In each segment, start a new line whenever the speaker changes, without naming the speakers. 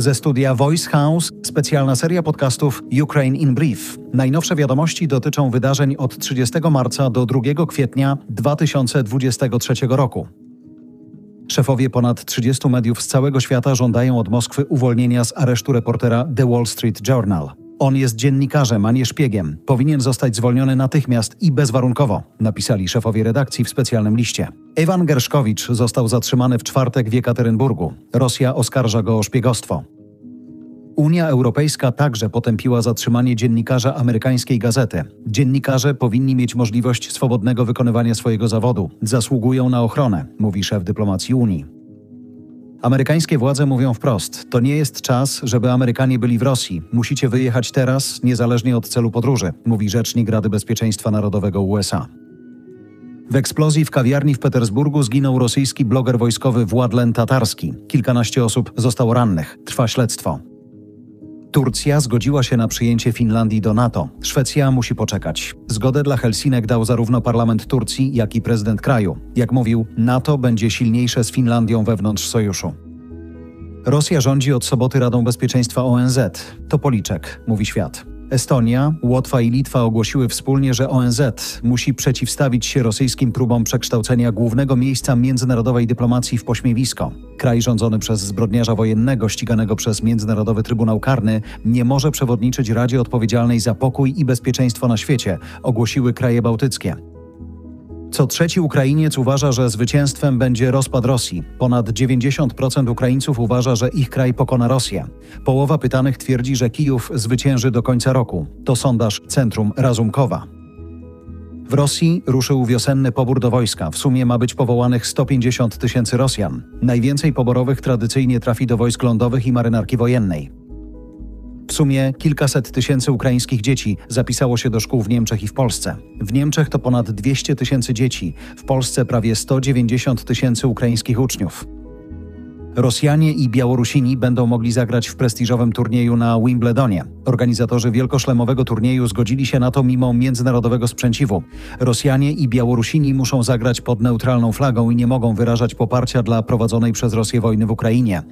Ze studia Voice House specjalna seria podcastów Ukraine in Brief. Najnowsze wiadomości dotyczą wydarzeń od 30 marca do 2 kwietnia 2023 roku. Szefowie ponad 30 mediów z całego świata żądają od Moskwy uwolnienia z aresztu reportera The Wall Street Journal. On jest dziennikarzem, a nie szpiegiem. Powinien zostać zwolniony natychmiast i bezwarunkowo, napisali szefowie redakcji w specjalnym liście. Ewan Gerszkowicz został zatrzymany w czwartek w Jekaterynburgu. Rosja oskarża go o szpiegostwo. Unia Europejska także potępiła zatrzymanie dziennikarza amerykańskiej gazety. Dziennikarze powinni mieć możliwość swobodnego wykonywania swojego zawodu. Zasługują na ochronę, mówi szef dyplomacji Unii. Amerykańskie władze mówią wprost: to nie jest czas, żeby Amerykanie byli w Rosji. Musicie wyjechać teraz, niezależnie od celu podróży, mówi rzecznik Rady Bezpieczeństwa Narodowego USA. W eksplozji w kawiarni w Petersburgu zginął rosyjski bloger wojskowy Władlen Tatarski. Kilkanaście osób zostało rannych. Trwa śledztwo. Turcja zgodziła się na przyjęcie Finlandii do NATO. Szwecja musi poczekać. Zgodę dla Helsinek dał zarówno parlament Turcji, jak i prezydent kraju. Jak mówił, NATO będzie silniejsze z Finlandią wewnątrz sojuszu. Rosja rządzi od soboty Radą Bezpieczeństwa ONZ. To policzek, mówi świat. Estonia, Łotwa i Litwa ogłosiły wspólnie, że ONZ musi przeciwstawić się rosyjskim próbom przekształcenia głównego miejsca międzynarodowej dyplomacji w pośmiewisko. Kraj rządzony przez zbrodniarza wojennego ściganego przez Międzynarodowy Trybunał Karny nie może przewodniczyć Radzie odpowiedzialnej za pokój i bezpieczeństwo na świecie, ogłosiły kraje bałtyckie. Co trzeci Ukrainiec uważa, że zwycięstwem będzie rozpad Rosji. Ponad 90% Ukraińców uważa, że ich kraj pokona Rosję. Połowa pytanych twierdzi, że Kijów zwycięży do końca roku. To sondaż Centrum Razumkowa. W Rosji ruszył wiosenny pobór do wojska. W sumie ma być powołanych 150 tysięcy Rosjan. Najwięcej poborowych tradycyjnie trafi do wojsk lądowych i marynarki wojennej. W sumie kilkaset tysięcy ukraińskich dzieci zapisało się do szkół w Niemczech i w Polsce. W Niemczech to ponad 200 tysięcy dzieci, w Polsce prawie 190 tysięcy ukraińskich uczniów. Rosjanie i Białorusini będą mogli zagrać w prestiżowym turnieju na Wimbledonie. Organizatorzy wielkoszlemowego turnieju zgodzili się na to mimo międzynarodowego sprzeciwu. Rosjanie i Białorusini muszą zagrać pod neutralną flagą i nie mogą wyrażać poparcia dla prowadzonej przez Rosję wojny w Ukrainie.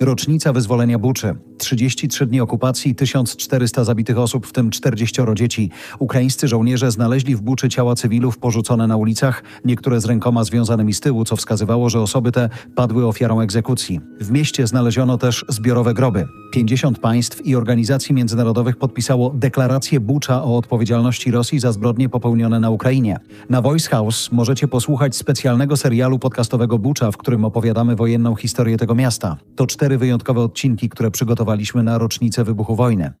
Rocznica wyzwolenia Buczy. 33 dni okupacji, 1400 zabitych osób, w tym 40 dzieci. Ukraińscy żołnierze znaleźli w Buczy ciała cywilów porzucone na ulicach, niektóre z rękoma związanymi z tyłu, co wskazywało, że osoby te padły ofiarą egzekucji. W mieście znaleziono też zbiorowe groby. 50 państw i organizacji międzynarodowych podpisało deklarację Bucza o odpowiedzialności Rosji za zbrodnie popełnione na Ukrainie. Na Voice House możecie posłuchać specjalnego serialu podcastowego Bucza, w którym opowiadamy wojenną historię tego miasta. To cztery wyjątkowe odcinki, które przygotowaliśmy na rocznicę wybuchu wojny.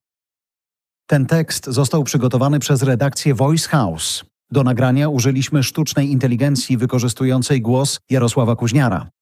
Ten tekst został przygotowany przez redakcję Voice House. Do nagrania użyliśmy sztucznej inteligencji wykorzystującej głos Jarosława Kuźniara.